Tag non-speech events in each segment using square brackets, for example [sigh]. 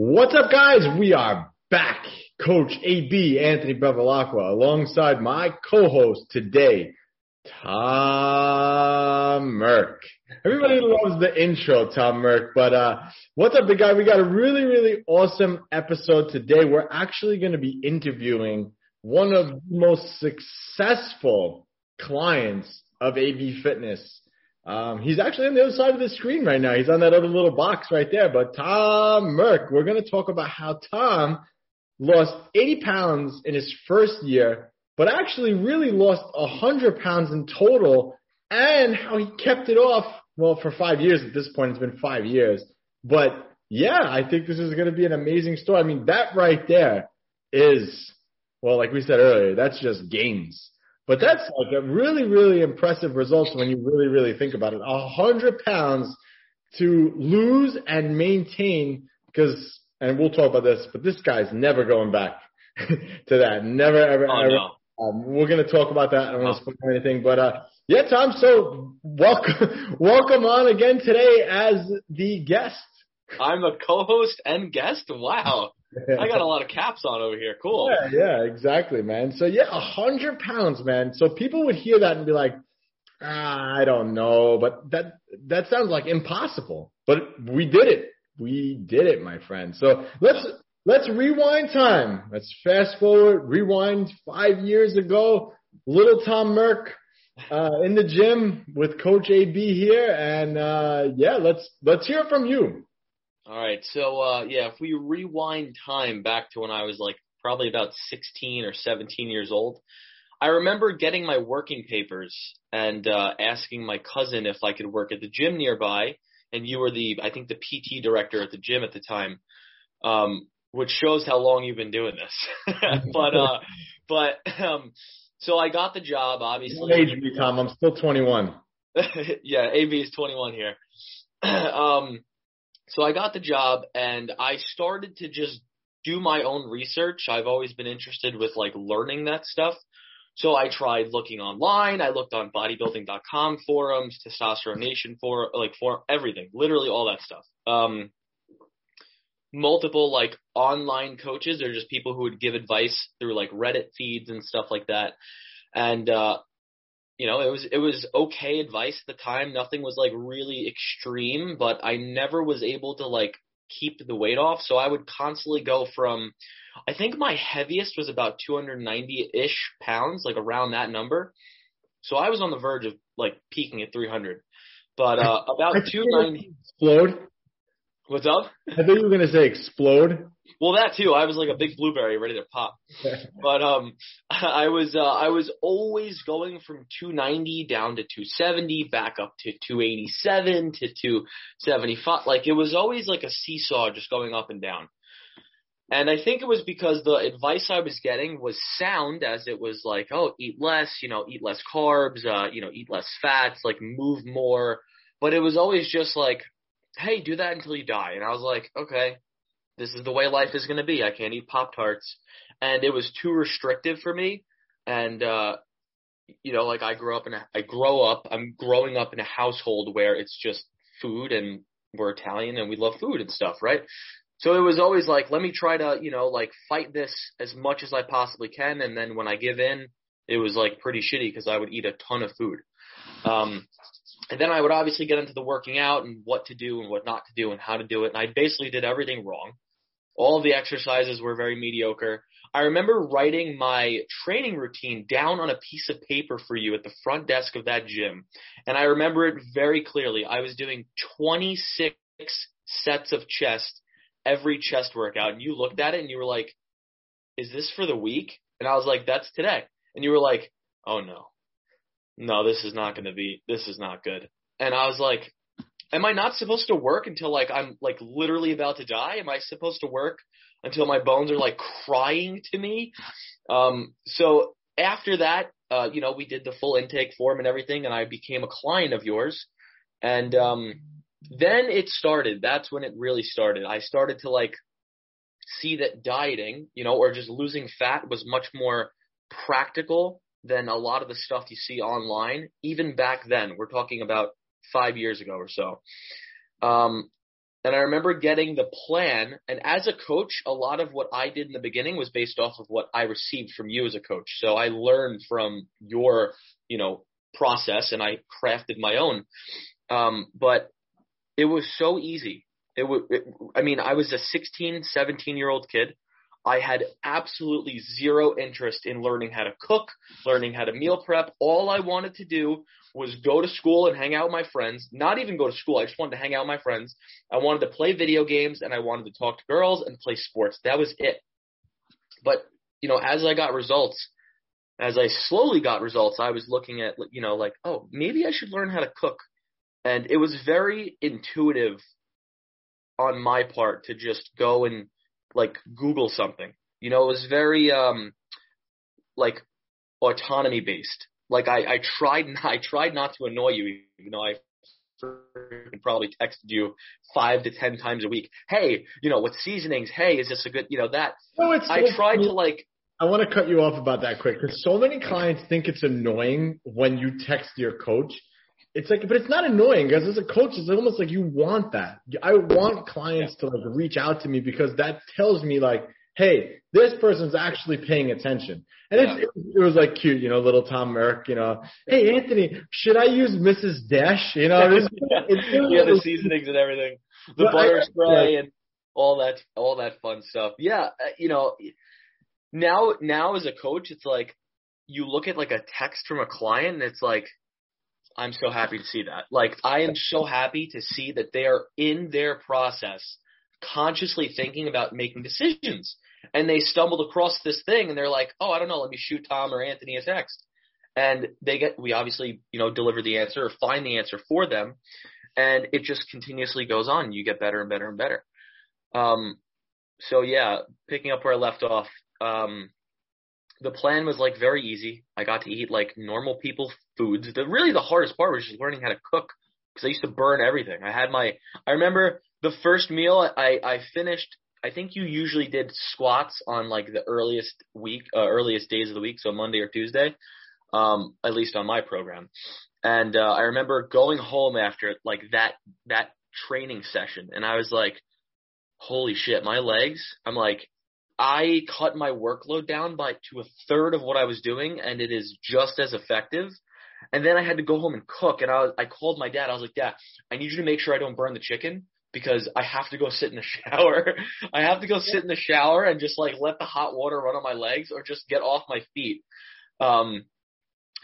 What's up, guys? We are back. Coach AB Anthony Bevilacqua alongside my co-host today, Tom Merck. Everybody loves the intro, Tom Merck, but uh, what's up, big guy? We got a really, really awesome episode today. We're actually going to be interviewing one of the most successful clients of AB Fitness. Um, he's actually on the other side of the screen right now. He's on that other little box right there. But Tom Merck, we're going to talk about how Tom lost 80 pounds in his first year, but actually really lost 100 pounds in total and how he kept it off. Well, for five years at this point, it's been five years. But yeah, I think this is going to be an amazing story. I mean, that right there is, well, like we said earlier, that's just gains. But that's like a really, really impressive results when you really, really think about it. A hundred pounds to lose and maintain because, and we'll talk about this, but this guy's never going back [laughs] to that. Never, ever, oh, ever. No. Um, we're going to talk about that. I don't want to spoil anything, but, uh, yeah, Tom. So welcome, [laughs] welcome on again today as the guest. I'm a co-host and guest. Wow. I got a lot of caps on over here. Cool. Yeah, yeah, exactly, man. So yeah, a hundred pounds, man. So people would hear that and be like, ah, I don't know, but that that sounds like impossible. But we did it. We did it, my friend. So let's let's rewind time. Let's fast forward, rewind five years ago. Little Tom Merck uh, in the gym with Coach AB here, and uh, yeah, let's let's hear from you. All right. So, uh, yeah, if we rewind time back to when I was like probably about 16 or 17 years old, I remember getting my working papers and, uh, asking my cousin if I could work at the gym nearby. And you were the, I think the PT director at the gym at the time. Um, which shows how long you've been doing this. [laughs] but, uh, but, um, so I got the job, obviously. What age me, Tom? I'm still 21. [laughs] yeah, AB is 21 here. [clears throat] um, so I got the job and I started to just do my own research. I've always been interested with like learning that stuff. So I tried looking online. I looked on bodybuilding.com forums, testosterone nation for like for everything, literally all that stuff. Um, multiple like online coaches. They're just people who would give advice through like Reddit feeds and stuff like that. And, uh, you know, it was it was okay advice at the time. Nothing was like really extreme, but I never was able to like keep the weight off. So I would constantly go from I think my heaviest was about 290-ish pounds, like around that number. So I was on the verge of like peaking at 300. But uh about 290 explode. What's up? I thought you were gonna say explode. Well, that too. I was like a big blueberry ready to pop. [laughs] but um, [laughs] I was uh, I was always going from 290 down to 270, back up to 287 to 275. Like it was always like a seesaw, just going up and down. And I think it was because the advice I was getting was sound, as it was like, oh, eat less, you know, eat less carbs, uh, you know, eat less fats, like move more. But it was always just like, hey, do that until you die. And I was like, okay, this is the way life is going to be. I can't eat Pop Tarts. And it was too restrictive for me. And, uh, you know, like I grew up in a, I grow up, I'm growing up in a household where it's just food and we're Italian and we love food and stuff, right? So it was always like, let me try to, you know, like fight this as much as I possibly can. And then when I give in, it was like pretty shitty because I would eat a ton of food. Um, and then I would obviously get into the working out and what to do and what not to do and how to do it. And I basically did everything wrong. All of the exercises were very mediocre. I remember writing my training routine down on a piece of paper for you at the front desk of that gym. And I remember it very clearly. I was doing 26 sets of chest every chest workout. And you looked at it and you were like, is this for the week? And I was like, that's today. And you were like, oh no, no, this is not going to be, this is not good. And I was like, am I not supposed to work until like I'm like literally about to die? Am I supposed to work until my bones are like crying to me? Um, so after that, uh, you know, we did the full intake form and everything, and I became a client of yours. And um, then it started. That's when it really started. I started to like see that dieting, you know, or just losing fat was much more practical than a lot of the stuff you see online. Even back then, we're talking about five years ago or so. Um, and I remember getting the plan. And as a coach, a lot of what I did in the beginning was based off of what I received from you as a coach. So I learned from your, you know, process and I crafted my own. Um, but it was so easy. It was, I mean, I was a 16, 17 year old kid. I had absolutely zero interest in learning how to cook, learning how to meal prep. All I wanted to do was go to school and hang out with my friends. Not even go to school. I just wanted to hang out with my friends. I wanted to play video games and I wanted to talk to girls and play sports. That was it. But, you know, as I got results, as I slowly got results, I was looking at, you know, like, oh, maybe I should learn how to cook. And it was very intuitive on my part to just go and like Google something. You know, it was very um like autonomy based. Like I, I tried [laughs] I tried not to annoy you, even though I probably texted you five to ten times a week. Hey, you know, what seasonings? Hey, is this a good you know that no, it's I tried to like I want to cut you off about that quick because so many clients think it's annoying when you text your coach it's like, but it's not annoying because as a coach, it's almost like you want that. I want clients to like reach out to me because that tells me like, hey, this person's actually paying attention. And yeah. it, it, was like cute, you know, little Tom Merrick, you know, hey Anthony, should I use Mrs. Dash? You know, this, [laughs] yeah, the seasonings and everything, the butter spray and all that, all that fun stuff. Yeah, uh, you know, now now as a coach, it's like you look at like a text from a client and it's like I'm so happy to see that. Like, I am so happy to see that they are in their process consciously thinking about making decisions. And they stumbled across this thing and they're like, oh, I don't know, let me shoot Tom or Anthony a text. And they get, we obviously, you know, deliver the answer or find the answer for them. And it just continuously goes on. You get better and better and better. Um, so yeah, picking up where I left off, um, the plan was like very easy. I got to eat like normal people foods. The really the hardest part was just learning how to cook because I used to burn everything. I had my I remember the first meal I I finished. I think you usually did squats on like the earliest week, uh, earliest days of the week, so Monday or Tuesday, um, at least on my program. And uh, I remember going home after like that that training session, and I was like, "Holy shit, my legs!" I'm like, I cut my workload down by to a third of what I was doing, and it is just as effective. And then I had to go home and cook, and I was, I called my dad. I was like, Dad, I need you to make sure I don't burn the chicken because I have to go sit in the [laughs] shower. I have to go sit in the shower and just like let the hot water run on my legs or just get off my feet. Um,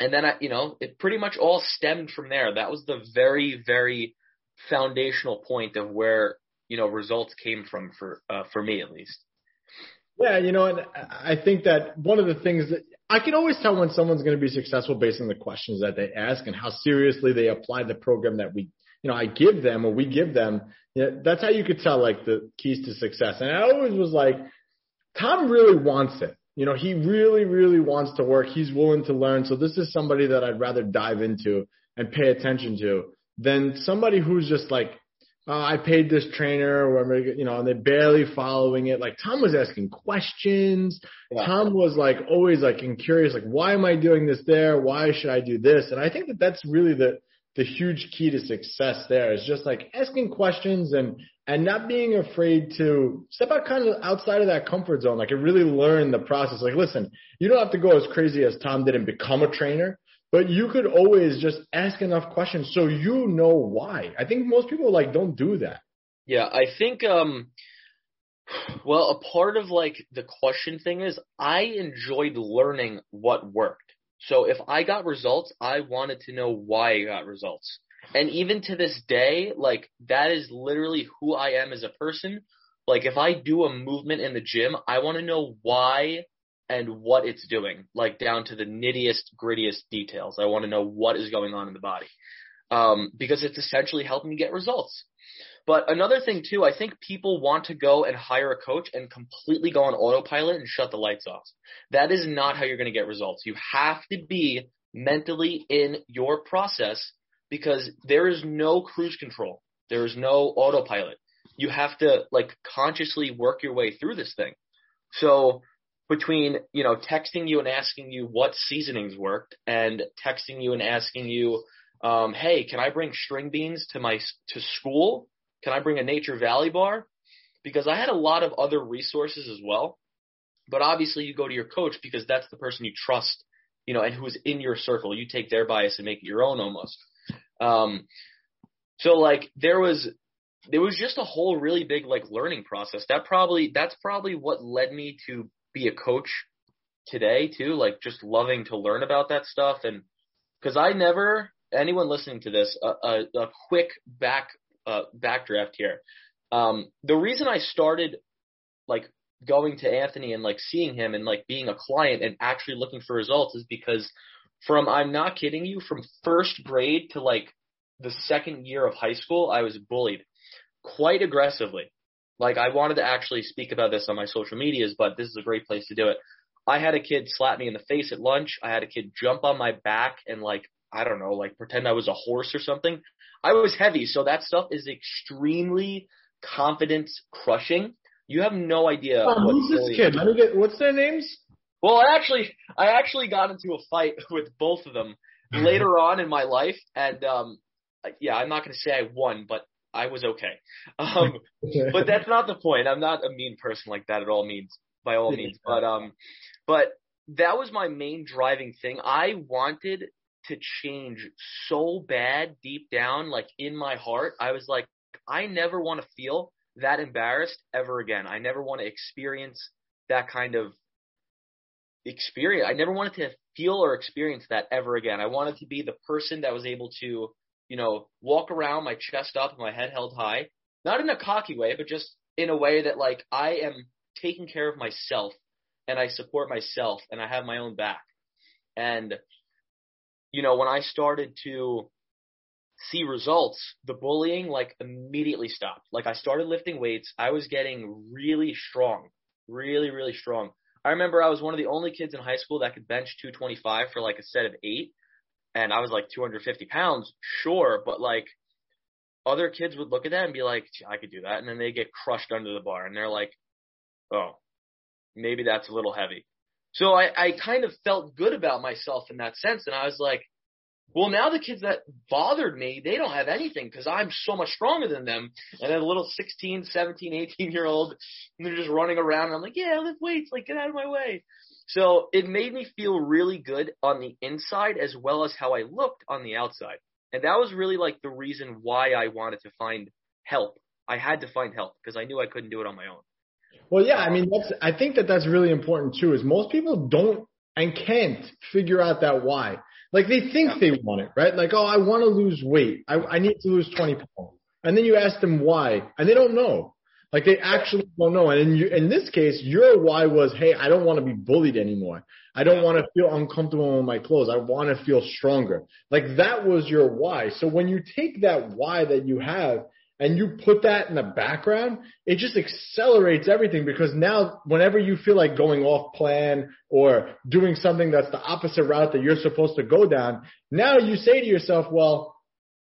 and then I, you know, it pretty much all stemmed from there. That was the very, very foundational point of where you know results came from for uh, for me at least. Yeah, you know, and I think that one of the things that I can always tell when someone's going to be successful based on the questions that they ask and how seriously they apply the program that we, you know, I give them or we give them. You know, that's how you could tell like the keys to success. And I always was like, Tom really wants it. You know, he really, really wants to work. He's willing to learn. So this is somebody that I'd rather dive into and pay attention to than somebody who's just like uh, I paid this trainer, or you know, and they're barely following it. Like Tom was asking questions. Yeah. Tom was like always like in curious, like why am I doing this there? Why should I do this? And I think that that's really the the huge key to success. There is just like asking questions and and not being afraid to step out kind of outside of that comfort zone. Like, and really learn the process. Like, listen, you don't have to go as crazy as Tom did and become a trainer but you could always just ask enough questions so you know why. I think most people like don't do that. Yeah, I think um well, a part of like the question thing is I enjoyed learning what worked. So if I got results, I wanted to know why I got results. And even to this day, like that is literally who I am as a person. Like if I do a movement in the gym, I want to know why and what it's doing, like down to the nittiest, grittiest details. I want to know what is going on in the body. um, because it's essentially helping you get results. But another thing too, I think people want to go and hire a coach and completely go on autopilot and shut the lights off. That is not how you're going to get results. You have to be mentally in your process because there is no cruise control. There is no autopilot. You have to like consciously work your way through this thing. So between, you know, texting you and asking you what seasonings worked and texting you and asking you, um, hey, can I bring string beans to my, to school? Can I bring a Nature Valley bar? Because I had a lot of other resources as well. But obviously you go to your coach because that's the person you trust, you know, and who's in your circle. You take their bias and make it your own almost. Um, so like there was, there was just a whole really big like learning process. That probably, that's probably what led me to be a coach today too. Like just loving to learn about that stuff. And cause I never, anyone listening to this, a, a, a quick back uh, backdraft here. Um, the reason I started like going to Anthony and like seeing him and like being a client and actually looking for results is because from I'm not kidding you, from first grade to like the second year of high school, I was bullied quite aggressively. Like I wanted to actually speak about this on my social medias, but this is a great place to do it. I had a kid slap me in the face at lunch. I had a kid jump on my back and like I don't know, like pretend I was a horse or something. I was heavy, so that stuff is extremely confidence crushing. You have no idea. Oh, who's this kid? Let me get. What's their names? Well, I actually, I actually got into a fight [laughs] with both of them later [laughs] on in my life, and um, yeah, I'm not going to say I won, but I was okay. [laughs] Um, [laughs] but that's not the point. I'm not a mean person like that at all means, by all means. But um, but that was my main driving thing. I wanted to change so bad deep down, like in my heart. I was like, I never want to feel that embarrassed ever again. I never want to experience that kind of experience. I never wanted to feel or experience that ever again. I wanted to be the person that was able to, you know, walk around my chest up, my head held high, not in a cocky way, but just in a way that like I am taking care of myself and I support myself and I have my own back. And you know, when I started to see results, the bullying like immediately stopped. Like I started lifting weights. I was getting really strong, really, really strong. I remember I was one of the only kids in high school that could bench 225 for like a set of eight. And I was like 250 pounds, sure, but like other kids would look at that and be like, I could do that. And then they get crushed under the bar and they're like, oh, maybe that's a little heavy. So I, I kind of felt good about myself in that sense. And I was like, well, now the kids that bothered me, they don't have anything because I'm so much stronger than them. And then a little 16, 17, 18 year old, and they're just running around. And I'm like, yeah, lift weights, like get out of my way. So it made me feel really good on the inside as well as how I looked on the outside. And that was really like the reason why I wanted to find help. I had to find help because I knew I couldn't do it on my own. Well, yeah, I mean, that's, I think that that's really important too, is most people don't and can't figure out that why. Like they think yeah. they want it, right? Like, oh, I want to lose weight. I, I need to lose 20 pounds. And then you ask them why, and they don't know. Like they actually don't know. And in, you, in this case, your why was, hey, I don't want to be bullied anymore. I don't want to feel uncomfortable in my clothes. I want to feel stronger. Like that was your why. So when you take that why that you have and you put that in the background, it just accelerates everything because now whenever you feel like going off plan or doing something that's the opposite route that you're supposed to go down, now you say to yourself, well,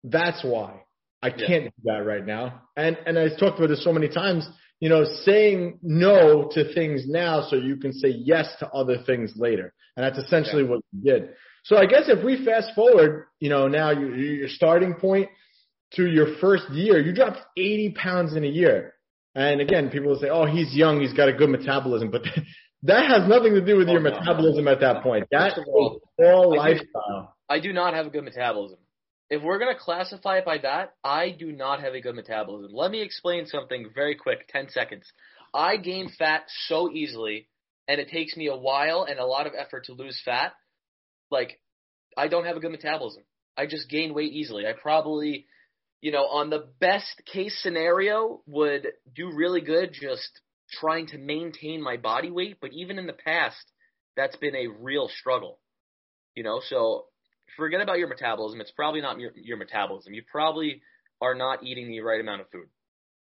that's why I can't do that right now. And, and I've talked about this so many times, you know, saying no to things now so you can say yes to other things later. And that's essentially yeah. what you did. So I guess if we fast forward, you know, now you, your starting point, to your first year, you dropped 80 pounds in a year. And again, people will say, oh, he's young, he's got a good metabolism, but [laughs] that has nothing to do with oh, your no. metabolism at that point. That is all, all lifestyle. I do not have a good metabolism. If we're going to classify it by that, I do not have a good metabolism. Let me explain something very quick, 10 seconds. I gain fat so easily, and it takes me a while and a lot of effort to lose fat. Like, I don't have a good metabolism. I just gain weight easily. I probably you know, on the best case scenario would do really good just trying to maintain my body weight, but even in the past, that's been a real struggle. You know, so forget about your metabolism. It's probably not your, your metabolism. You probably are not eating the right amount of food.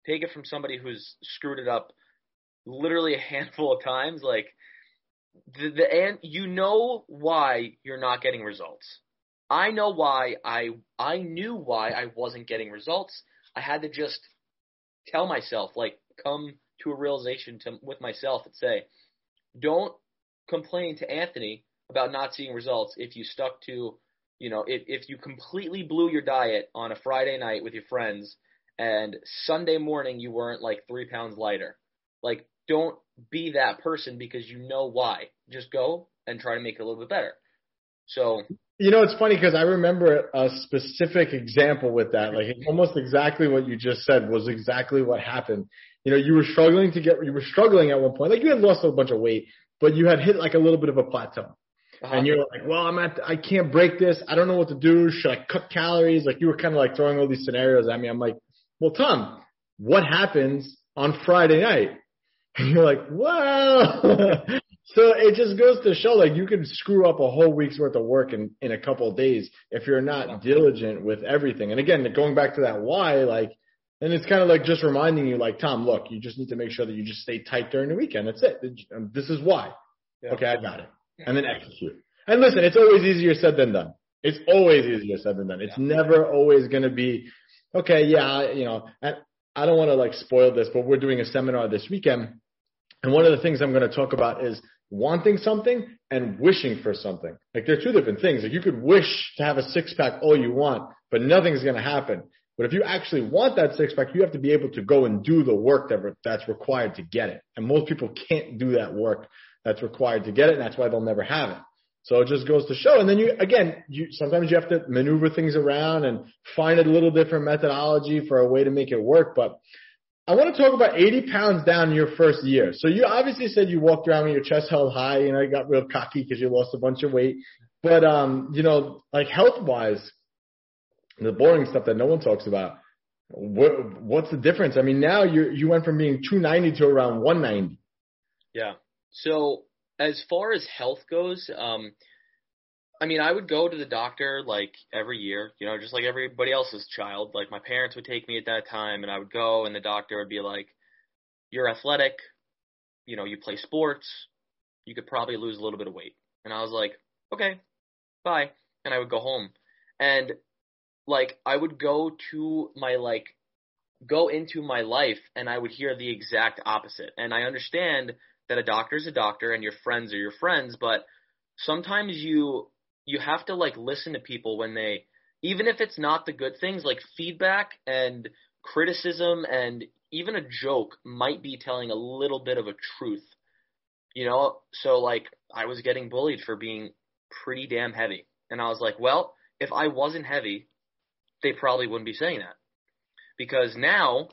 Take it from somebody who's screwed it up literally a [laughs] handful of times. Like the, the and you know why you're not getting results. I know why I I knew why I wasn't getting results. I had to just tell myself, like, come to a realization to, with myself and say, don't complain to Anthony about not seeing results if you stuck to, you know, if, if you completely blew your diet on a Friday night with your friends and Sunday morning you weren't like three pounds lighter. Like, don't be that person because you know why. Just go and try to make it a little bit better. So you know, it's funny because I remember a specific example with that. Like almost exactly what you just said was exactly what happened. You know, you were struggling to get, you were struggling at one point. Like you had lost a bunch of weight, but you had hit like a little bit of a plateau. Uh-huh. And you're like, well, I'm at, I can't break this. I don't know what to do. Should I cut calories? Like you were kind of like throwing all these scenarios at me. I'm like, well, Tom, what happens on Friday night? [laughs] And you're like, well, [laughs] So it just goes to show like you can screw up a whole week's worth of work in, in a couple of days if you're not diligent with everything. And again, going back to that why, like, and it's kind of like just reminding you, like, Tom, look, you just need to make sure that you just stay tight during the weekend. That's it. This is why. Yeah. Okay, I got it. And then execute. And listen, it's always easier said than done. It's always easier said than done. It's yeah. never always going to be, okay, yeah, you know, and I don't want to like spoil this, but we're doing a seminar this weekend. And one of the things I'm going to talk about is wanting something and wishing for something. Like they're two different things. Like you could wish to have a six pack all you want, but nothing's going to happen. But if you actually want that six pack, you have to be able to go and do the work that re- that's required to get it. And most people can't do that work that's required to get it, and that's why they'll never have it. So it just goes to show. And then you, again, you, sometimes you have to maneuver things around and find a little different methodology for a way to make it work. But I want to talk about 80 pounds down your first year. So you obviously said you walked around with your chest held high. You know, got real cocky because you lost a bunch of weight. But, um, you know, like health wise, the boring stuff that no one talks about, what, what's the difference? I mean, now you you went from being 290 to around 190. Yeah. So as far as health goes, um, I mean, I would go to the doctor like every year, you know, just like everybody else's child. Like my parents would take me at that time and I would go and the doctor would be like, you're athletic, you know, you play sports, you could probably lose a little bit of weight. And I was like, okay, bye. And I would go home. And like, I would go to my like, go into my life and I would hear the exact opposite. And I understand that a doctor is a doctor and your friends are your friends, but sometimes you you have to like listen to people when they even if it's not the good things like feedback and criticism and even a joke might be telling a little bit of a truth you know? So like i was getting bullied for being pretty damn heavy and i was like well if i wasn't heavy they probably wouldn't be saying that because now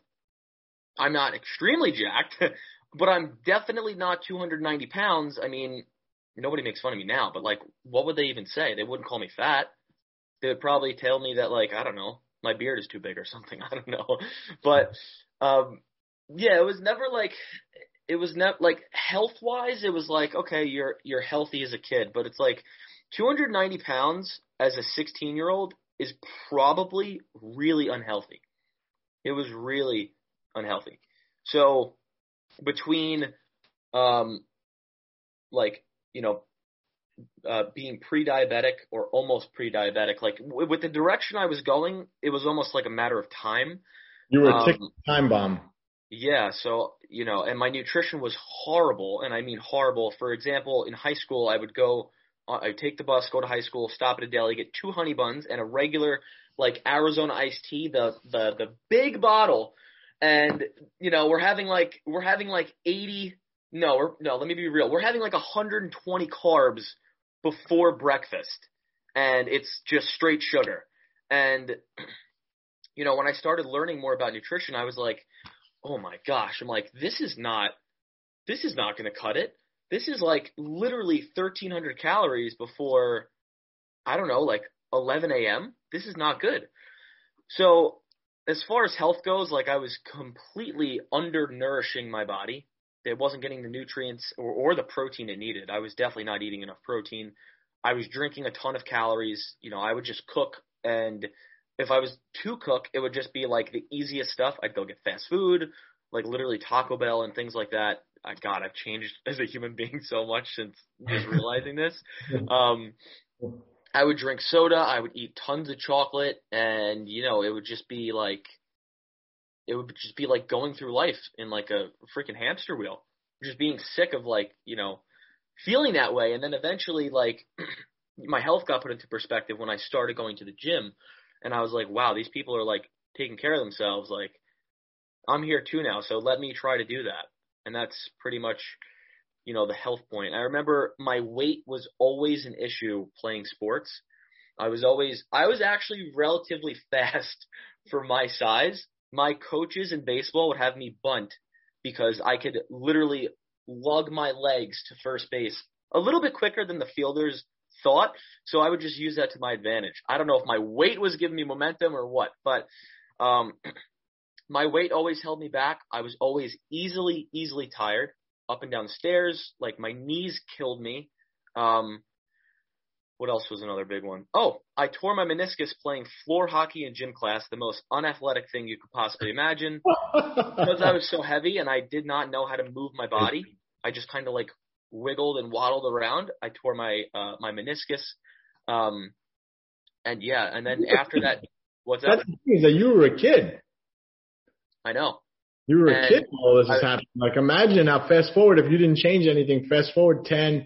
i'm not extremely jacked [laughs] but i'm definitely not 290 pounds i mean nobody makes fun of me now, but like, what would they even say? They wouldn't call me fat. They would probably tell me that like, I don't know, my beard is too big or [laughs] something. I don't know. But, um, yeah, it was never like, it was not like health wise, it was like, okay, you're, you're healthy as a kid, but it's like 290 pounds as a 16 year old is probably really unhealthy. It was really unhealthy. So between, um, like you know, uh, being pre-diabetic or almost pre-diabetic. Like w- with the direction I was going, it was almost like a matter of time. You were a um, time bomb. Yeah, so you know, and my nutrition was horrible, and I mean horrible. For example, in high school, I would go, uh, I'd take the bus, go to high school, stop at a deli, get two honey buns and a regular like Arizona iced tea, the the the big bottle, and you know, we're having like we're having like 80 no, no, let me be real. We're having like 120 carbs before breakfast, and it's just straight sugar. And [clears throat] you know, when I started learning more about nutrition, I was like, oh my gosh, I'm like, this is not, this is not going to cut it. This is like literally 1,300 calories before, I don't know, like 11 a.m. This is not good. So as far as health goes, like I was completely undernourishing my body it wasn't getting the nutrients or, or the protein it needed. I was definitely not eating enough protein. I was drinking a ton of calories. You know, I would just cook and if I was to cook, it would just be like the easiest stuff. I'd go get fast food, like literally Taco Bell and things like that. I, God, I've changed [laughs] as a human being so much since just [laughs] realizing this. [laughs] Um, I would drink soda. I would eat tons of chocolate, and you know, it would just be like, it would just be like going through life in like a freaking hamster wheel, just being sick of like, you know, feeling that way. And then eventually, like, [clears throat] my health got put into perspective when I started going to the gym, and I was like, wow, these people are like taking care of themselves. Like, I'm here too now, so let me try to do that. And that's pretty much you know, the health point. I remember my weight was always an issue playing sports. I was always, I was actually relatively [laughs] fast for my size. My coaches in baseball would have me bunt because I could literally lug my legs to first base a little bit quicker than the fielders thought. So I would just use that to my advantage. I don't know if my weight was giving me momentum or what, but, um, [clears throat] my weight always held me back. I was always easily, easily tired up and down stairs. Like my knees killed me. Um, what else was another big one? Oh, I tore my meniscus playing floor hockey in gym class, the most unathletic thing you could possibly imagine. because I was so heavy and I did not know how to move my body. I just kind of like wiggled and waddled around. I tore my uh my meniscus. Um and yeah, and then after that what's that? That's the thing is that you were a kid. I know. You were a kid when all this is happening. Like imagine how fast forward if you didn't change anything, fast forward 10,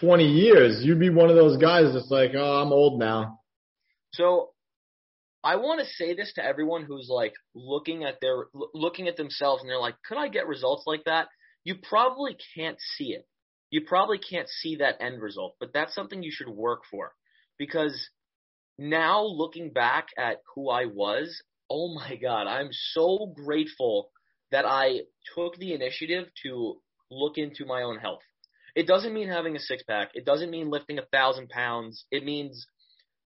20 years, you'd be one of those guys that's like, oh, I'm old now. So I want to say this to everyone who's like looking at their looking at themselves and they're like, could I get results like that? You probably can't see it. You probably can't see that end result, but that's something you should work for because now looking back at who I was, oh my god, I'm so grateful that I took the initiative to look into my own health. It doesn't mean having a six pack. It doesn't mean lifting a thousand pounds. It means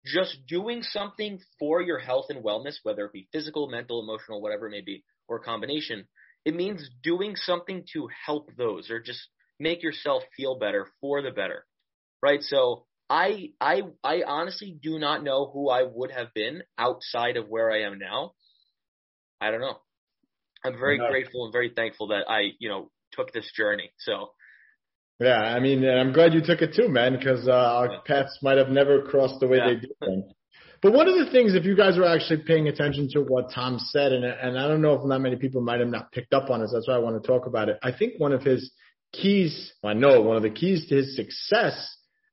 just doing something for your health and wellness, whether it be physical, mental, emotional, whatever it may be, or a combination. It means doing something to help those or just make yourself feel better for the better. Right? So I I I honestly do not know who I would have been outside of where I am now. I don't know. I'm very No. grateful and very thankful that I, you know, took this journey. So Yeah, I mean, and I'm glad you took it too, man, because uh, our paths might have never crossed the way Yeah. they did. Then. But one of the things, if you guys were actually paying attention to what Tom said, and and I don't know if not many people might have not picked up on it, that's why I want to talk about it. I think one of his keys, I know one of the keys to his success,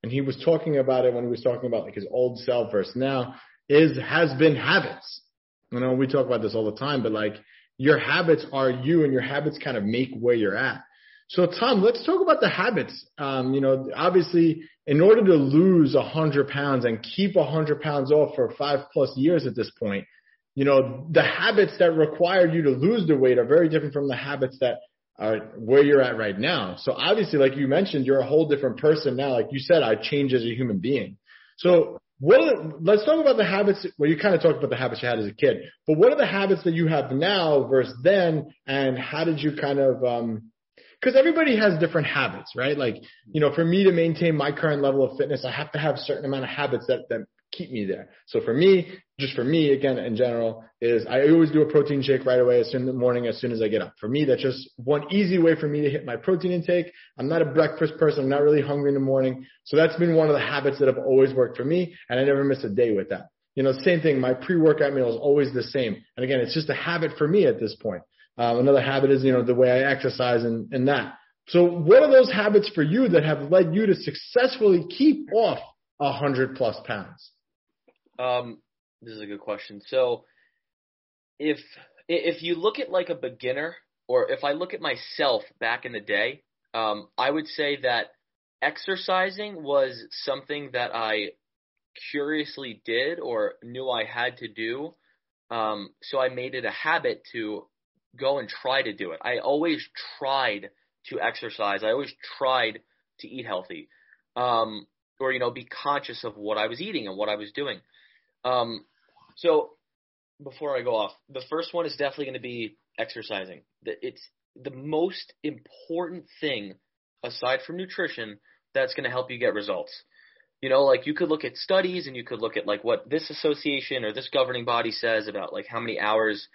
and he was talking about it when he was talking about like his old self versus now, is has been habits. You know, we talk about this all the time, but like your habits are you, and your habits kind of make where you're at. So Tom, let's talk about the habits. Um, you know, obviously, in order to lose a hundred pounds and keep a hundred pounds off for five plus years at this point, you know, the habits that required you to lose the weight are very different from the habits that are where you're at right now. So obviously, like you mentioned, you're a whole different person now. Like you said, I changed as a human being. So what are, let's talk about the habits. Well, you kind of talked about the habits you had as a kid, but what are the habits that you have now versus then, and how did you kind of um, because everybody has different habits, right? Like, you know, for me to maintain my current level of fitness, I have to have a certain amount of habits that, that keep me there. So for me, just for me, again, in general, is I always do a protein shake right away as soon in the morning, as soon as I get up. For me, that's just one easy way for me to hit my protein intake. I'm not a breakfast person. I'm not really hungry in the morning. So that's been one of the habits that have always worked for me. And I never miss a day with that. You know, same thing. My pre-workout meal is always the same. And again, it's just a habit for me at this point. Um, another habit is, you know, the way I exercise and, and that. So what are those habits for you that have led you to successfully keep off a hundred plus pounds? Um, this is a good question. So, if if you look at like a beginner, or if I look at myself back in the day, um, I would say that exercising was something that I curiously did or knew I had to do. Um, so I made it a habit to go and try to do it. I always tried to exercise. I always tried to eat healthy. Um, or, you know, be conscious of what I was eating and what I was doing. Um, so before I go off, the first one is definitely going to be exercising. It's the most important thing aside from nutrition that's going to help you get results. You know, like you could look at studies and you could look at like what this association or this governing body says about like how many hours.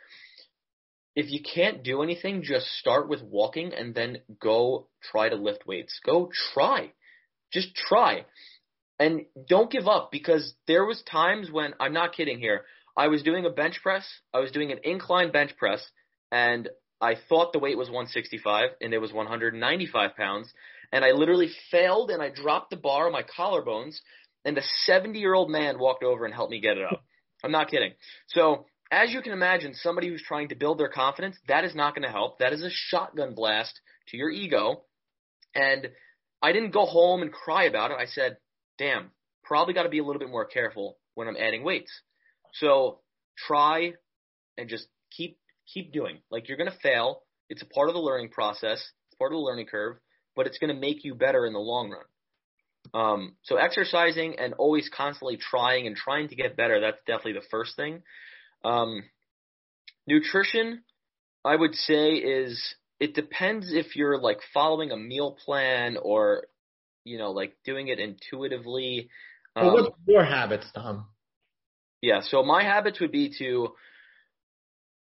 If you can't do anything, just start with walking and then go try to lift weights. Go try. Just try. And don't give up because there was times when I'm not kidding here. I was doing a bench press. I was doing an incline bench press and I thought the weight was 165 and it was 195 pounds and I literally failed and I dropped the bar on my collarbones and a 70 year old man walked over and helped me get it up. [laughs] I'm not kidding. So as you can imagine, somebody who's trying to build their confidence, that is not going to help. That is a shotgun blast to your ego. And I didn't go home and cry about it. I said, damn, probably got to be a little bit more careful when I'm adding weights. So try and just keep, keep doing. Like you're going to fail. It's a part of the learning process. It's part of the learning curve but it's going to make you better in the long run. Um, so exercising and always constantly trying and trying to get better, that's definitely the first thing. Um, nutrition, I would say is, it depends if you're like following a meal plan or, you know, like doing it intuitively. Um, well, what's your habits, Tom? Yeah, so my habits would be to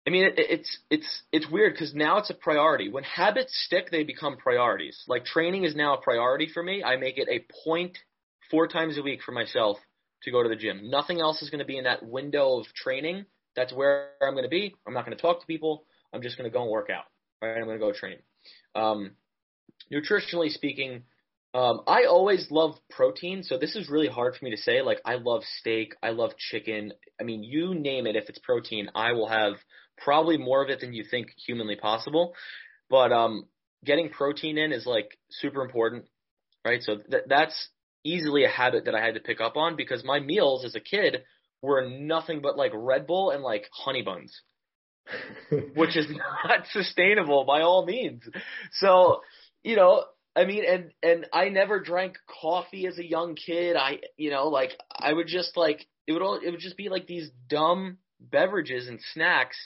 I mean, it, it's it's it's weird because now it's a priority. When habits stick, they become priorities. Like training is now a priority for me. I make it a point four times a week for myself to go to the gym. Nothing else is going to be in that window of training. That's where I'm going to be. I'm not going to talk to people. I'm just going to go and work out. Right? I'm going to go train. Um, nutritionally speaking, um, I always love protein, so this is really hard for me to say. Like, I love steak, I love chicken. I mean, you name it. If it's protein, I will have probably more of it than you think humanly possible. But um, getting protein in is like super important, right? So th- that's easily a habit that I had to pick up on because my meals as a kid were nothing but like Red Bull and like honey buns, [laughs] which is [laughs] not sustainable by all means. So, you know, I mean, and and I never drank coffee as a young kid. I, you know, like I would just like it would all it would just be like these dumb beverages and snacks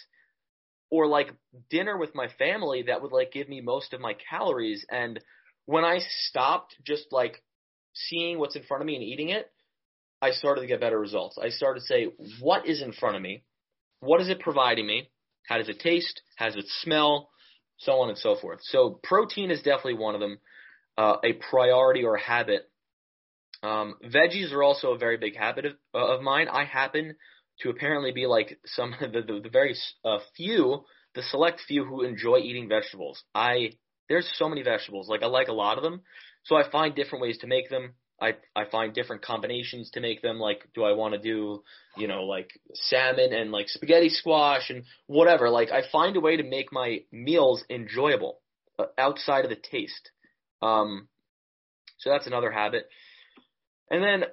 or like dinner with my family that would like give me most of my calories and when I stopped just like seeing what's in front of me and eating it, I started to get better results. I started to say, what is in front of me? What is it providing me? How does it taste? How does it smell? So on and so forth. So protein is definitely one of them, uh, a priority or habit. Um, veggies are also a very big habit of, of mine. I happen to apparently be like some of [laughs] the, the, the very uh, few, the select few who enjoy eating vegetables. I there's so many vegetables, like I like a lot of them, so I find different ways to make them. I I find different combinations to make them. Like, do I want to do, you know, like salmon and like spaghetti squash and whatever. Like, I find a way to make my meals enjoyable uh, outside of the taste. Um, so that's another habit. And then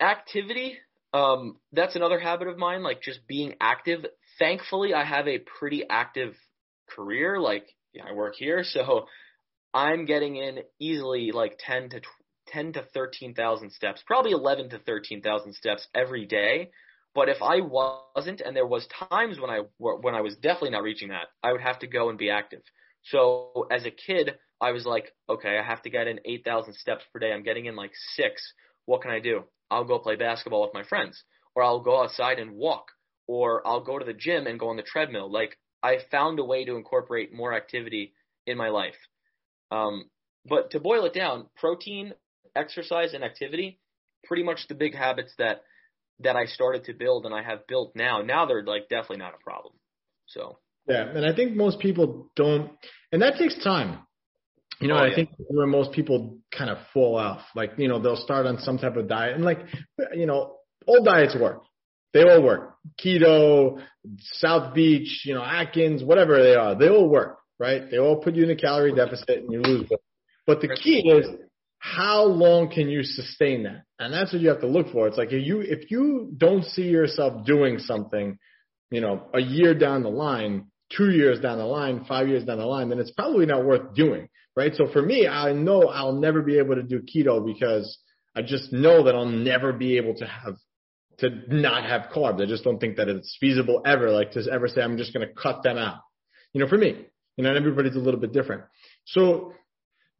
activity um, that's another habit of mine, like just being active. Thankfully, I have a pretty active career. Like, yeah, I work here, so I'm getting in easily like 10 to 10 to 13,000 steps, probably 11 to 13,000 steps every day. But if I wasn't, and there was times when I when I was definitely not reaching that, I would have to go and be active. So as a kid, I was like, okay, I have to get in 8,000 steps per day. I'm getting in like six. What can I do? I'll go play basketball with my friends, or I'll go outside and walk, or I'll go to the gym and go on the treadmill. Like I found a way to incorporate more activity in my life. Um, but to boil it down, protein, exercise, and activity, pretty much the big habits that that I started to build and I have built now. Now they're like definitely not a problem. So yeah, and I think most people don't, and that takes time. You know, oh, I think where most people kind of fall off, like, you know, they'll start on some type of diet and like, you know, all diets work. They all work. Keto, South Beach, you know, Atkins, whatever they are, they all work, right? They all put you in a calorie deficit and you lose weight. But the key is how long can you sustain that? And that's what you have to look for. It's like if you, if you don't see yourself doing something, you know, a year down the line, two years down the line, five years down the line, then it's probably not worth doing right? So for me, I know I'll never be able to do keto because I just know that I'll never be able to have to not have carbs. I just don't think that it's feasible ever, like to ever say I'm just going to cut them out. You know, for me, you know, everybody's a little bit different. So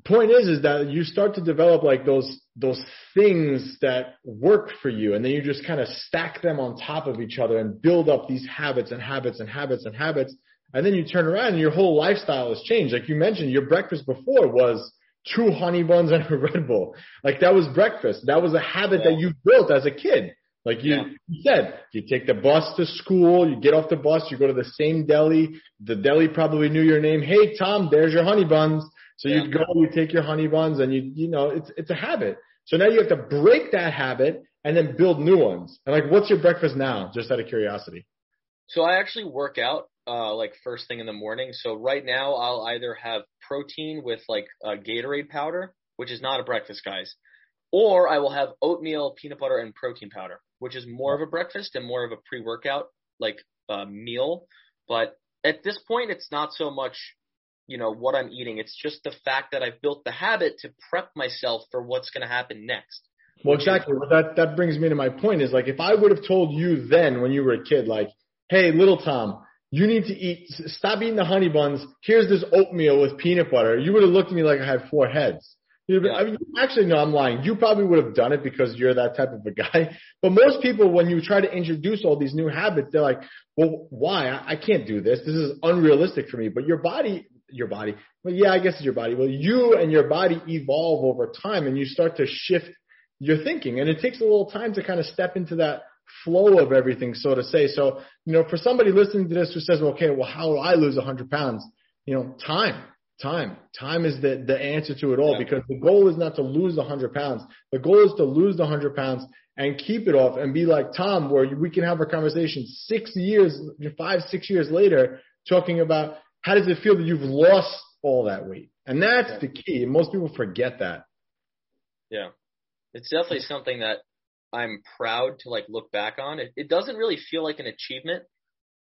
point is is that you start to develop like those those things that work for you and then you just kind of stack them on top of each other and build up these habits and habits and habits and habits and then you turn around and your whole lifestyle has changed like you mentioned your breakfast before was two honey buns and a red bull like that was breakfast that was a habit yeah. that you built as a kid like you, yeah. you said, you take the bus to school, you get off the bus, you go to the same deli. The deli probably knew your name. Hey, Tom, there's your honey buns. So yeah. you'd go, you take your honey buns and you, you know, it's, it's a habit. So now you have to break that habit and then build new ones. And like, what's your breakfast now? Just out of curiosity. So I actually work out, uh, like first thing in the morning. So right now I'll either have protein with like a Gatorade powder, which is not a breakfast, guys, or I will have oatmeal, peanut butter, and protein powder which is more of a breakfast and more of a pre-workout like uh, meal. But at this point, it's not so much, you know, what I'm eating. It's just the fact that I've built the habit to prep myself for what's going to happen next. Well, exactly. Well, that that brings me to my point is like if I would have told you then when you were a kid, like, hey, little Tom, you need to eat, stop eating the honey buns. Here's this oatmeal with peanut butter. You would have looked at me like I had four heads. Yeah. I mean, actually, no, I'm lying. You probably would have done it because you're that type of a guy. [laughs] But most people, when you try to introduce all these new habits, they're like, well, why? I, I can't do this. This is unrealistic for me. But your body, your body, well, yeah, I guess it's your body. Well, you and your body evolve over time and you start to shift your thinking. And it takes a little time to kind of step into that flow of everything, so to say. So, you know, for somebody listening to this who says, well, okay, well, how do I lose 100 pounds? You know, time Time. Time is the, the answer to it all yeah. because the goal is not to lose the 100 pounds. The goal is to lose the 100 pounds and keep it off and be like Tom, where we can have a conversation six years, five, six years later, talking about how does it feel that you've lost all that weight? And that's yeah. the key. Most people forget that. Yeah. It's definitely something that I'm proud to like look back on. It, it doesn't really feel like an achievement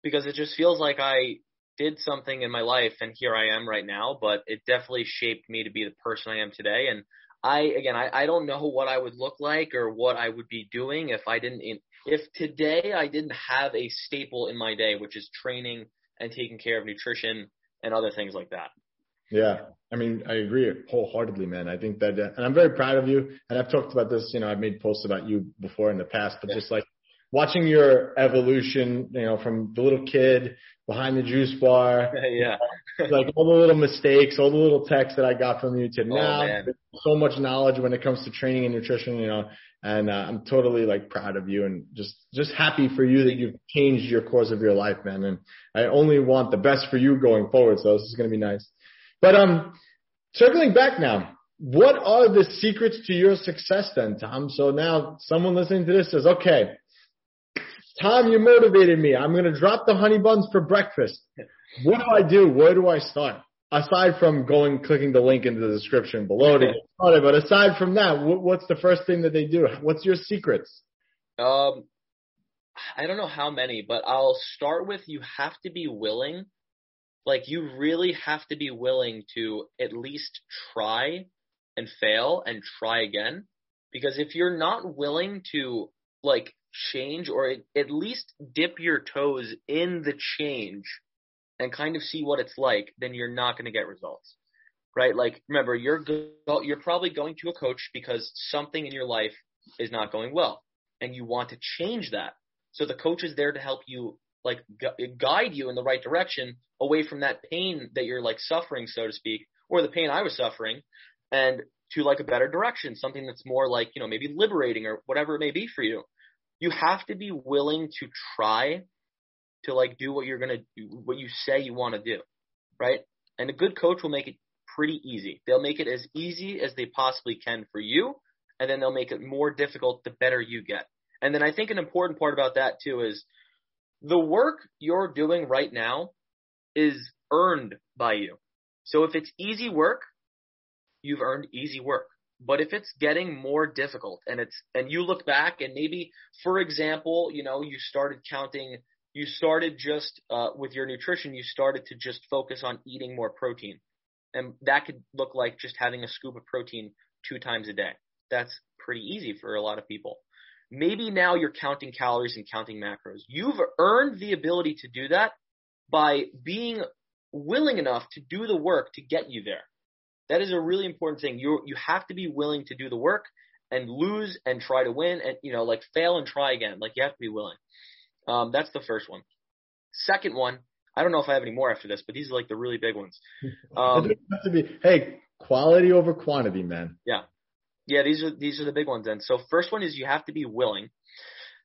because it just feels like I did something in my life and here I am right now, but it definitely shaped me to be the person I am today. And I, again, I, I don't know what I would look like or what I would be doing if I didn't, if today I didn't have a staple in my day, which is training and taking care of nutrition and other things like that. Yeah. I mean, I agree wholeheartedly, man. I think that, and I'm very proud of you. And I've talked about this, you know, I've made posts about you before in the past, but yeah. just like watching your evolution, you know, from the little kid behind the juice bar, [laughs] yeah, like all the little mistakes, all the little texts that I got from you to oh, now, man. so much knowledge when it comes to training and nutrition, you know, and uh, I'm totally like proud of you and just just happy for you that you've changed your course of your life, man. And I only want the best for you going forward. So this is going to be nice. But um, circling back now, what are the secrets to your success then, Tom? So now someone listening to this says, okay, Tom, you motivated me. I'm going to drop the honey buns for breakfast. What do I do? Where do I start? Aside from going, clicking the link in the description below to get started, but aside from that, what's the first thing that they do? What's your secrets? Um, I don't know how many, but I'll start with you have to be willing. Like you really have to be willing to at least try and fail and try again. Because if you're not willing to like change or at least dip your toes in the change and kind of see what it's like, then you're not going to get results. Right? Like remember, you're go- you're probably going to a coach because something in your life is not going well and you want to change that. So the coach is there to help you like gu- guide you in the right direction away from that pain that you're like suffering so to speak or the pain I was suffering and to like a better direction, something that's more like, you know, maybe liberating or whatever it may be for you you have to be willing to try to like do what you're gonna do, what you say you want to do, right? And a good coach will make it pretty easy. They'll make it as easy as they possibly can for you, and then they'll make it more difficult the better you get. And then I think an important part about that too is the work you're doing right now is earned by you. So if it's easy work, you've earned easy work. But if it's getting more difficult and it's, and you look back and maybe, for example, you know, you started counting, you started just, uh, with your nutrition, you started to just focus on eating more protein. And that could look like just having a scoop of protein two times a day. That's pretty easy for a lot of people. Maybe now you're counting calories and counting macros. You've earned the ability to do that by being willing enough to do the work to get you there. That is a really important thing. You you have to be willing to do the work and lose and try to win and you know like fail and try again. Like you have to be willing. Um, that's the first one. Second one, I don't know if I have any more after this, but these are like the really big ones. [laughs] Um, to be, hey, quality over quantity, man. Yeah, yeah. These are these are the big ones. Then, so first one is you have to be willing.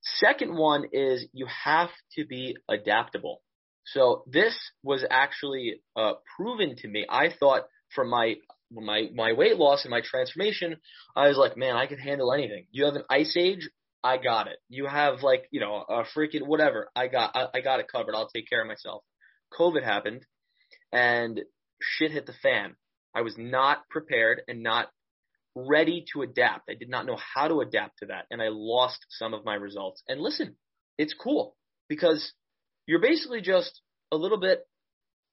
Second one is you have to be adaptable. So this was actually uh, proven to me. I thought from my my my weight loss and my transformation, I was like, man, I can handle anything. You have an ice age, I got it. You have like you know a freaking whatever, I got I, I got it covered. I'll take care of myself. COVID happened, and shit hit the fan. I was not prepared and not ready to adapt. I did not know how to adapt to that, and I lost some of my results. And listen, it's cool because you're basically just a little bit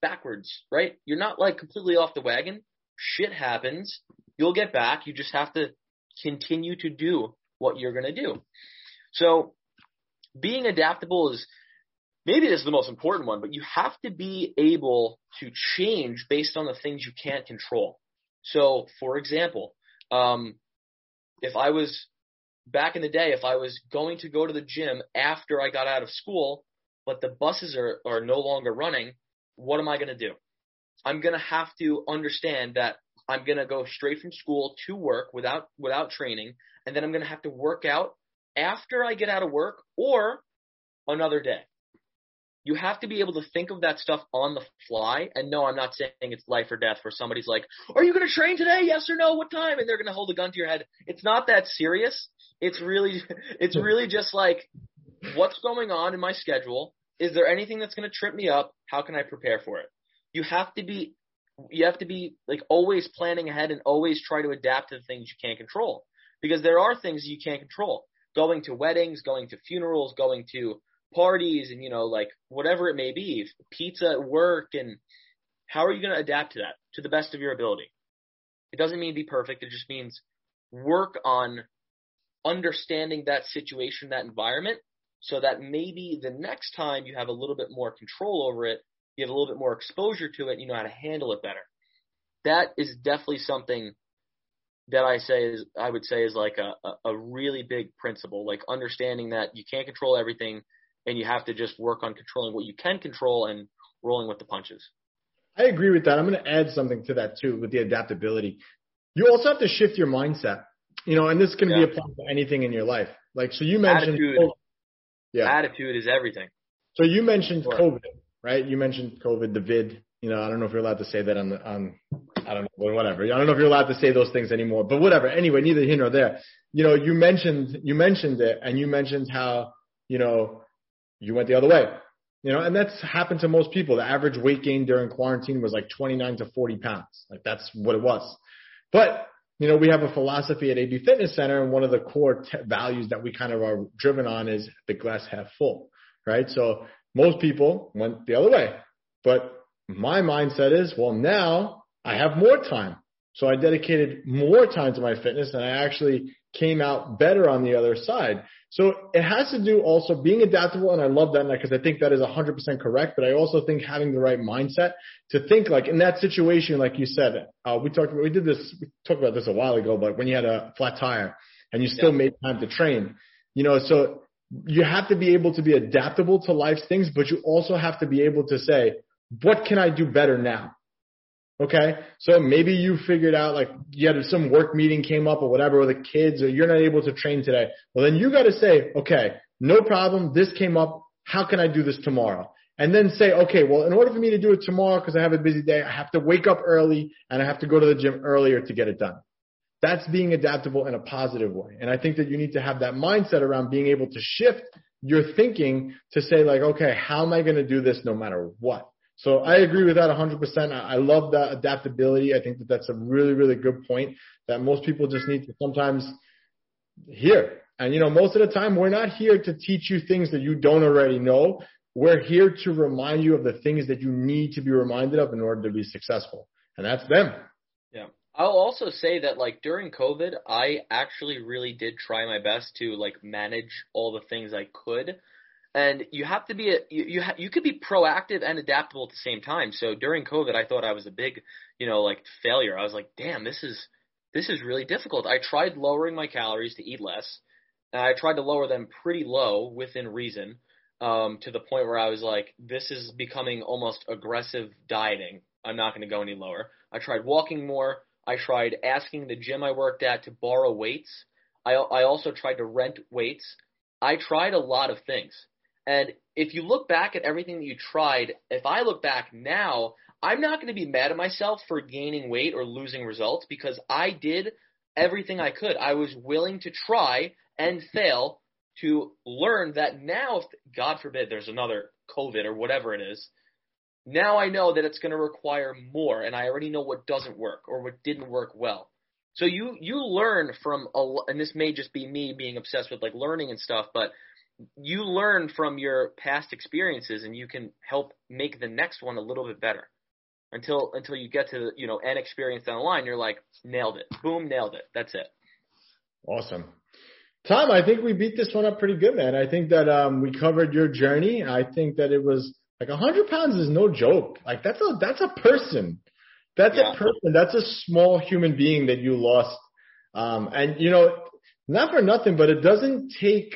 backwards, right? You're not like completely off the wagon. Shit happens. You'll get back. You just have to continue to do what you're going to do. So being adaptable is maybe this is the most important one, but you have to be able to change based on the things you can't control. So for example, um, if I was back in the day, if I was going to go to the gym after I got out of school, but the buses are, are no longer running, what am I going to do? I'm going to have to understand that I'm going to go straight from school to work without, without training. And then I'm going to have to work out after I get out of work or another day. You have to be able to think of that stuff on the fly. And no, I'm not saying it's life or death where somebody's like, are you going to train today? Yes or no? What time? And they're going to hold a gun to your head. It's not that serious. It's really, [laughs] it's really just like, what's going on in my schedule? Is there anything that's going to trip me up? How can I prepare for it? You have to be, you have to be like always planning ahead and always try to adapt to the things you can't control because there are things you can't control. Going to weddings, going to funerals, going to parties and, you know, like whatever it may be, pizza at work and how are you going to adapt to that to the best of your ability? It doesn't mean be perfect. It just means work on understanding that situation, that environment so that maybe the next time you have a little bit more control over it, you have a little bit more exposure to it, you know how to handle it better. That is definitely something that I say is I would say is like a, a really big principle, like understanding that you can't control everything and you have to just work on controlling what you can control and rolling with the punches. I agree with that. I'm going to add something to that too with the adaptability. You also have to shift your mindset, you know, and this can yeah. be applied to anything in your life. Like, so you mentioned, Attitude. Yeah. Attitude is everything. So you mentioned sure. COVID, right? You mentioned COVID, the vid. You know, I don't know if you're allowed to say that on the on. I don't know, whatever. I don't know if you're allowed to say those things anymore, but whatever. Anyway, neither here nor there. You know, you mentioned you mentioned it, and you mentioned how you know you went the other way. You know, and that's happened to most people. The average weight gain during quarantine was like 29 to 40 pounds. Like that's what it was. But you know, we have a philosophy at AB Fitness Center, and one of the core t- values that we kind of are driven on is the glass half full, right? So most people went the other way, but my mindset is, well, now I have more time. So I dedicated more time to my fitness and I actually came out better on the other side. So it has to do also being adaptable. And I love that because I think that is 100% correct. But I also think having the right mindset to think like in that situation, like you said, uh, we talked about, we did this, we talked about this a while ago, but when you had a flat tire and you still yeah. made time to train, you know, so you have to be able to be adaptable to life's things, but you also have to be able to say, what can I do better now? Okay. So maybe you figured out like you had some work meeting came up or whatever, with the kids, or you're not able to train today. Well, then you got to say, okay, no problem. This came up. How can I do this tomorrow? And then say, okay, well, in order for me to do it tomorrow, because I have a busy day, I have to wake up early and I have to go to the gym earlier to get it done. That's being adaptable in a positive way. And I think that you need to have that mindset around being able to shift your thinking to say like, okay, how am I going to do this no matter what? So I agree with that 100%. I love that adaptability. I think that that's a really, really good point that most people just need to sometimes hear. And you know, most of the time we're not here to teach you things that you don't already know. We're here to remind you of the things that you need to be reminded of in order to be successful. And that's them. Yeah. I'll also say that like during COVID, I actually really did try my best to like manage all the things I could and you have to be a, you you, ha- you could be proactive and adaptable at the same time. So during COVID, I thought I was a big, you know, like failure. I was like, damn, this is this is really difficult. I tried lowering my calories to eat less, and I tried to lower them pretty low within reason, um, to the point where I was like, this is becoming almost aggressive dieting. I'm not going to go any lower. I tried walking more. I tried asking the gym I worked at to borrow weights. I I also tried to rent weights. I tried a lot of things. And if you look back at everything that you tried, if I look back now, I'm not going to be mad at myself for gaining weight or losing results because I did everything I could. I was willing to try and fail to learn that now, if God forbid there's another COVID or whatever it is, now I know that it's going to require more and I already know what doesn't work or what didn't work well. So you, you learn from a, and this may just be me being obsessed with like learning and stuff, but you learn from your past experiences and you can help make the next one a little bit better. Until until you get to you know an experience down the line you're like nailed it. Boom nailed it. That's it. Awesome. Tom i think we beat this one up pretty good man. I think that um we covered your journey. I think that it was like a hundred pounds is no joke like that's a that's a person that's yeah. a person that's a small human being that you lost um and you know not for nothing but it doesn't take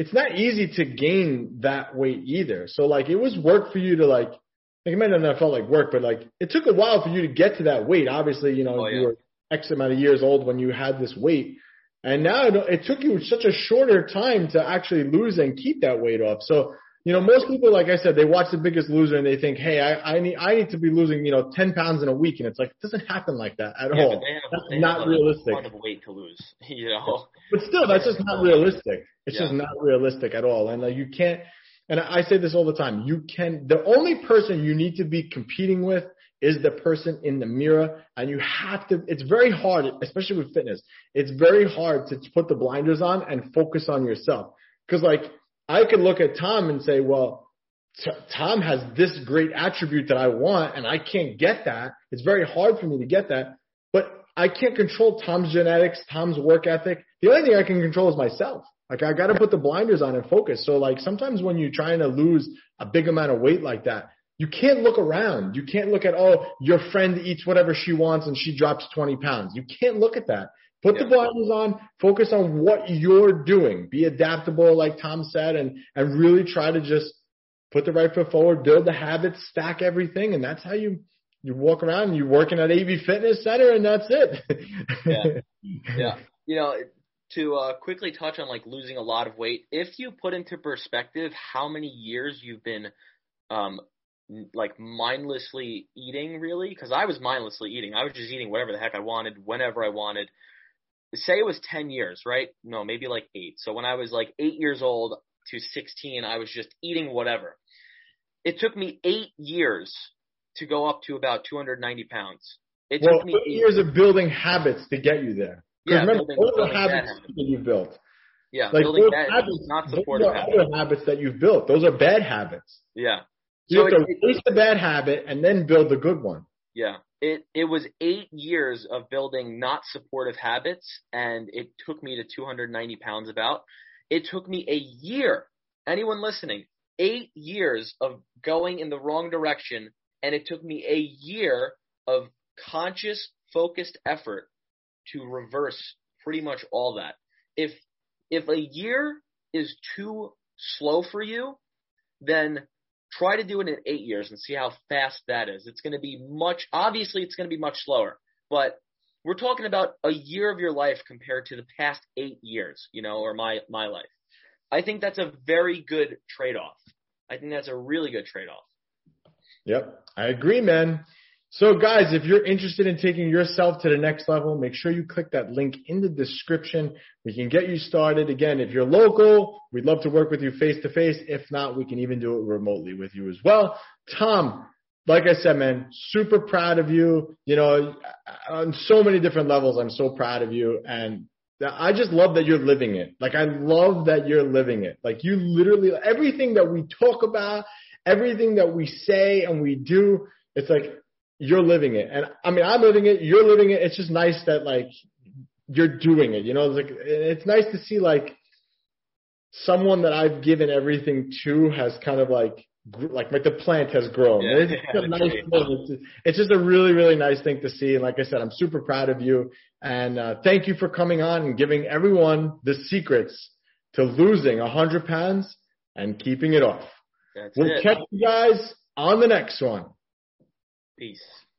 it's not easy to gain that weight either. So like it was work for you to like, like it might not have felt like work, but like it took a while for you to get to that weight. Obviously, you know, oh, yeah. you were X amount of years old when you had this weight. And now it took you such a shorter time to actually lose and keep that weight off. So you know, most people, like I said, they watch The Biggest Loser and they think, hey, I, I need I need to be losing, you know, ten pounds in a week, and it's like it doesn't happen like that at yeah, all. But they have, that's they not have realistic. A lot of weight to lose, [laughs] you know. But still, that's just not realistic. It's Yeah. just not realistic at all, and uh, you can't. And I say this all the time. You can. The only person you need to be competing with is the person in the mirror, and you have to. It's very hard, especially with fitness. It's very hard to put the blinders on and focus on yourself, because like I could look at Tom and say, well T- Tom has this great attribute that I want and I can't get that. It's very hard for me to get that, but I can't control Tom's genetics, Tom's work ethic. The only thing I can control is myself. Like I got to put the blinders on and focus. So like sometimes when you're trying to lose a big amount of weight like that, you can't look around. You can't look at, oh, your friend eats whatever she wants and she drops 20 pounds. You can't look at that. Put Yeah. the blinders on, focus on what you're doing. Be adaptable, like Tom said, and, and really try to just put the right foot forward, build the habits, stack everything, and that's how you you walk around and you're working at AB Fitness Center, and that's it. Yeah. [laughs] yeah. You know, to uh, quickly touch on like losing a lot of weight, if you put into perspective how many years you've been um like mindlessly eating really because I was mindlessly eating. I was just eating whatever the heck I wanted whenever I wanted. Say it was 10 years, right? No, maybe like 8. So when I was like 8 years old to 16, I was just eating whatever. It took me 8 years to go up to about 290 pounds. It well, took me eight eight years of building habits to get you there. Yeah, remember, building- are building bad habits habits. that you've built. yeah, Like building those bad, habits, not those are habits. other habits that you've built. Those are bad habits. Yeah. You So have to it- release the bad habit and then build the good one. Yeah. It it was eight years of building not supportive habits and it took me to 290 pounds about. It took me a year. Anyone listening, eight years of going in the wrong direction and it took me a year of conscious, focused effort to reverse pretty much all that. If if a year is too slow for you, then try to do it in eight years and see how fast that is. It's going to be much, obviously it's going to be much slower, but we're talking about a year of your life compared to the past eight years, you know, or my, my life. I think that's a very good trade-off. I think that's a really good trade-off. Yep, I agree, man. So, guys, if you're interested in taking yourself to the next level, make sure you click that link in the description. We can get you started. Again, if you're local, we'd love to work with you face to face. If not, we can even do it remotely with you as well. Tom, like I said, man, super proud of you. You know, on so many different levels, I'm so proud of you. And I just love that you're living it. Like, I love that you're living it. Like, you literally, everything that we talk about, everything that we say and we do, it's like, you're living it. And I mean, I'm living it, you're living it. It's just nice that like you're doing it, you know, it's like, it's nice to see like someone that I've given everything to has kind of like like like the plant has grown. Yeah, it's, yeah, a nice thing. It's, it's, just a really really nice thing to see. And like I said, I'm super proud of you. And uh, thank you for coming on and giving everyone the secrets to losing 100 pounds and keeping it off. That's we'll it. catch you guys on the next one. Peace.